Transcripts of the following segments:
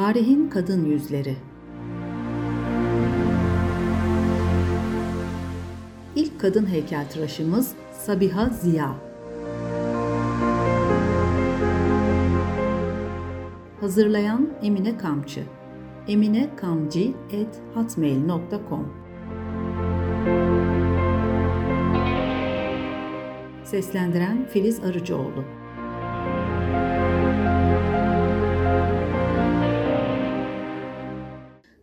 Tarihin Kadın Yüzleri. İlk kadın heykeltıraşımız Sabiha Ziya. Hazırlayan Emine Kamçı. Eminekamci.hotmail.com Seslendiren Filiz Arıcıoğlu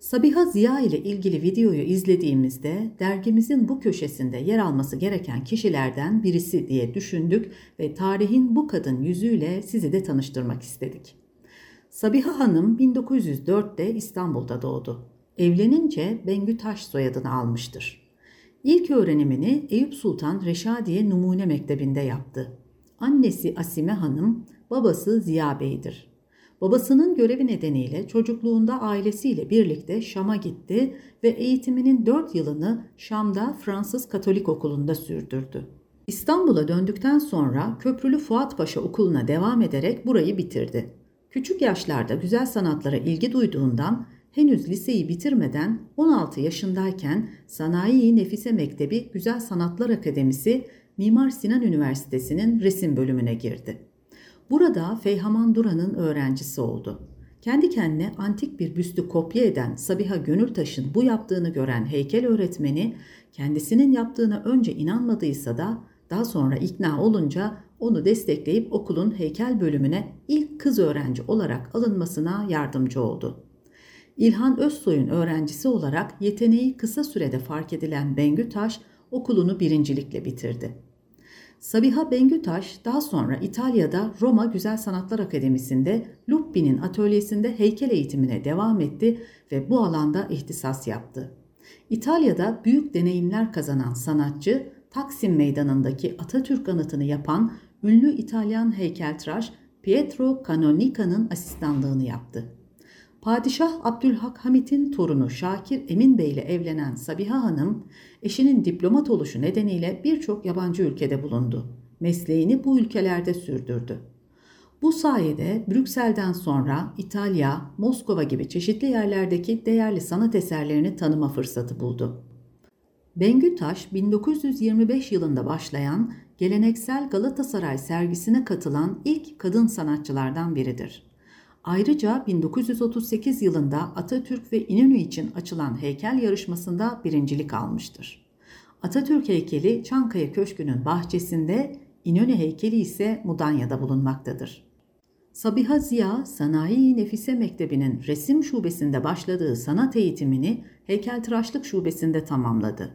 Sabiha Ziya ile ilgili videoyu izlediğimizde dergimizin bu köşesinde yer alması gereken kişilerden birisi diye düşündük ve tarihin bu kadın yüzüyle sizi de tanıştırmak istedik. Sabiha Hanım 1904'te İstanbul'da doğdu. Evlenince Bengü Taş soyadını almıştır. İlk öğrenimini Eyüp Sultan Reşadiye Numune Mektebi'nde yaptı. Annesi Asime Hanım, babası Ziya Bey'dir. Babasının görevi nedeniyle çocukluğunda ailesiyle birlikte Şam'a gitti ve eğitiminin 4 yılını Şam'da Fransız Katolik Okulu'nda sürdürdü. İstanbul'a döndükten sonra Köprülü Fuat Paşa Okulu'na devam ederek burayı bitirdi. Küçük yaşlarda güzel sanatlara ilgi duyduğundan henüz liseyi bitirmeden 16 yaşındayken Sanayi Nefise Mektebi Güzel Sanatlar Akademisi Mimar Sinan Üniversitesi'nin resim bölümüne girdi. Burada Feyhaman Duran'ın öğrencisi oldu. Kendi kendine antik bir büstü kopya eden Sabiha Gönültaş'ın bu yaptığını gören heykel öğretmeni kendisinin yaptığına önce inanmadıysa da daha sonra ikna olunca onu destekleyip okulun heykel bölümüne ilk kız öğrenci olarak alınmasına yardımcı oldu. İlhan Özsoy'un öğrencisi olarak yeteneği kısa sürede fark edilen Bengü Taş okulunu birincilikle bitirdi. Sabiha Bengütaş daha sonra İtalya'da Roma Güzel Sanatlar Akademisi'nde Luppi'nin atölyesinde heykel eğitimine devam etti ve bu alanda ihtisas yaptı. İtalya'da büyük deneyimler kazanan sanatçı Taksim Meydanı'ndaki Atatürk anıtını yapan ünlü İtalyan heykeltıraş Pietro Canonica'nın asistanlığını yaptı. Padişah Abdülhak Hamit'in torunu Şakir Emin Bey ile evlenen Sabiha Hanım, eşinin diplomat oluşu nedeniyle birçok yabancı ülkede bulundu. Mesleğini bu ülkelerde sürdürdü. Bu sayede Brüksel'den sonra İtalya, Moskova gibi çeşitli yerlerdeki değerli sanat eserlerini tanıma fırsatı buldu. Bengü Taş 1925 yılında başlayan geleneksel Galatasaray sergisine katılan ilk kadın sanatçılardan biridir. Ayrıca 1938 yılında Atatürk ve İnönü için açılan heykel yarışmasında birincilik almıştır. Atatürk heykeli Çankaya Köşkü'nün bahçesinde, İnönü heykeli ise Mudanya'da bulunmaktadır. Sabiha Ziya, Sanayi Nefise Mektebi'nin resim şubesinde başladığı sanat eğitimini heykeltıraşlık şubesinde tamamladı.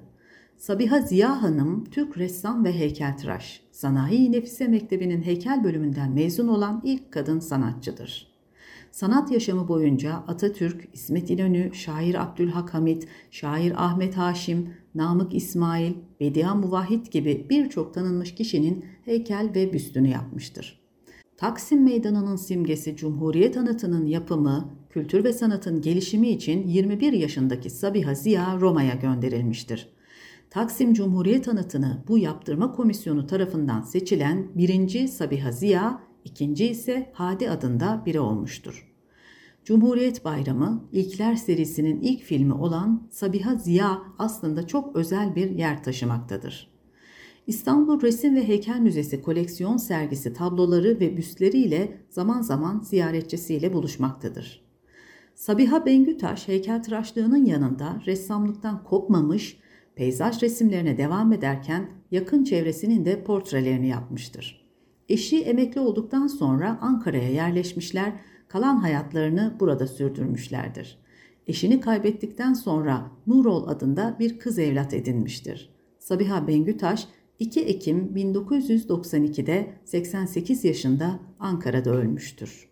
Sabiha Ziya Hanım, Türk ressam ve heykeltıraş, Sanayi Nefise Mektebi'nin heykel bölümünden mezun olan ilk kadın sanatçıdır. Sanat yaşamı boyunca Atatürk, İsmet İnönü, şair Abdülhak Hamit, şair Ahmet Haşim, Namık İsmail, Bediye Muvahhid gibi birçok tanınmış kişinin heykel ve büstünü yapmıştır. Taksim Meydanı'nın simgesi Cumhuriyet Anıtı'nın yapımı, kültür ve sanatın gelişimi için 21 yaşındaki Sabiha Ziya Roma'ya gönderilmiştir. Taksim Cumhuriyet Anıtı'nı bu yaptırma komisyonu tarafından seçilen birinci Sabiha Ziya, ikinci ise Hadi adında biri olmuştur. Cumhuriyet Bayramı, İlkler serisinin ilk filmi olan Sabiha Ziya aslında çok özel bir yer taşımaktadır. İstanbul Resim ve Heykel Müzesi koleksiyon sergisi tabloları ve büstleriyle zaman zaman ziyaretçisiyle buluşmaktadır. Sabiha Bengütaş heykeltıraşlığının yanında ressamlıktan kopmamış, peyzaj resimlerine devam ederken yakın çevresinin de portrelerini yapmıştır. Eşi emekli olduktan sonra Ankara'ya yerleşmişler, kalan hayatlarını burada sürdürmüşlerdir. Eşini kaybettikten sonra Nurol adında bir kız evlat edinmiştir. Sabiha Bengütaş 2 Ekim 1992'de 88 yaşında Ankara'da ölmüştür.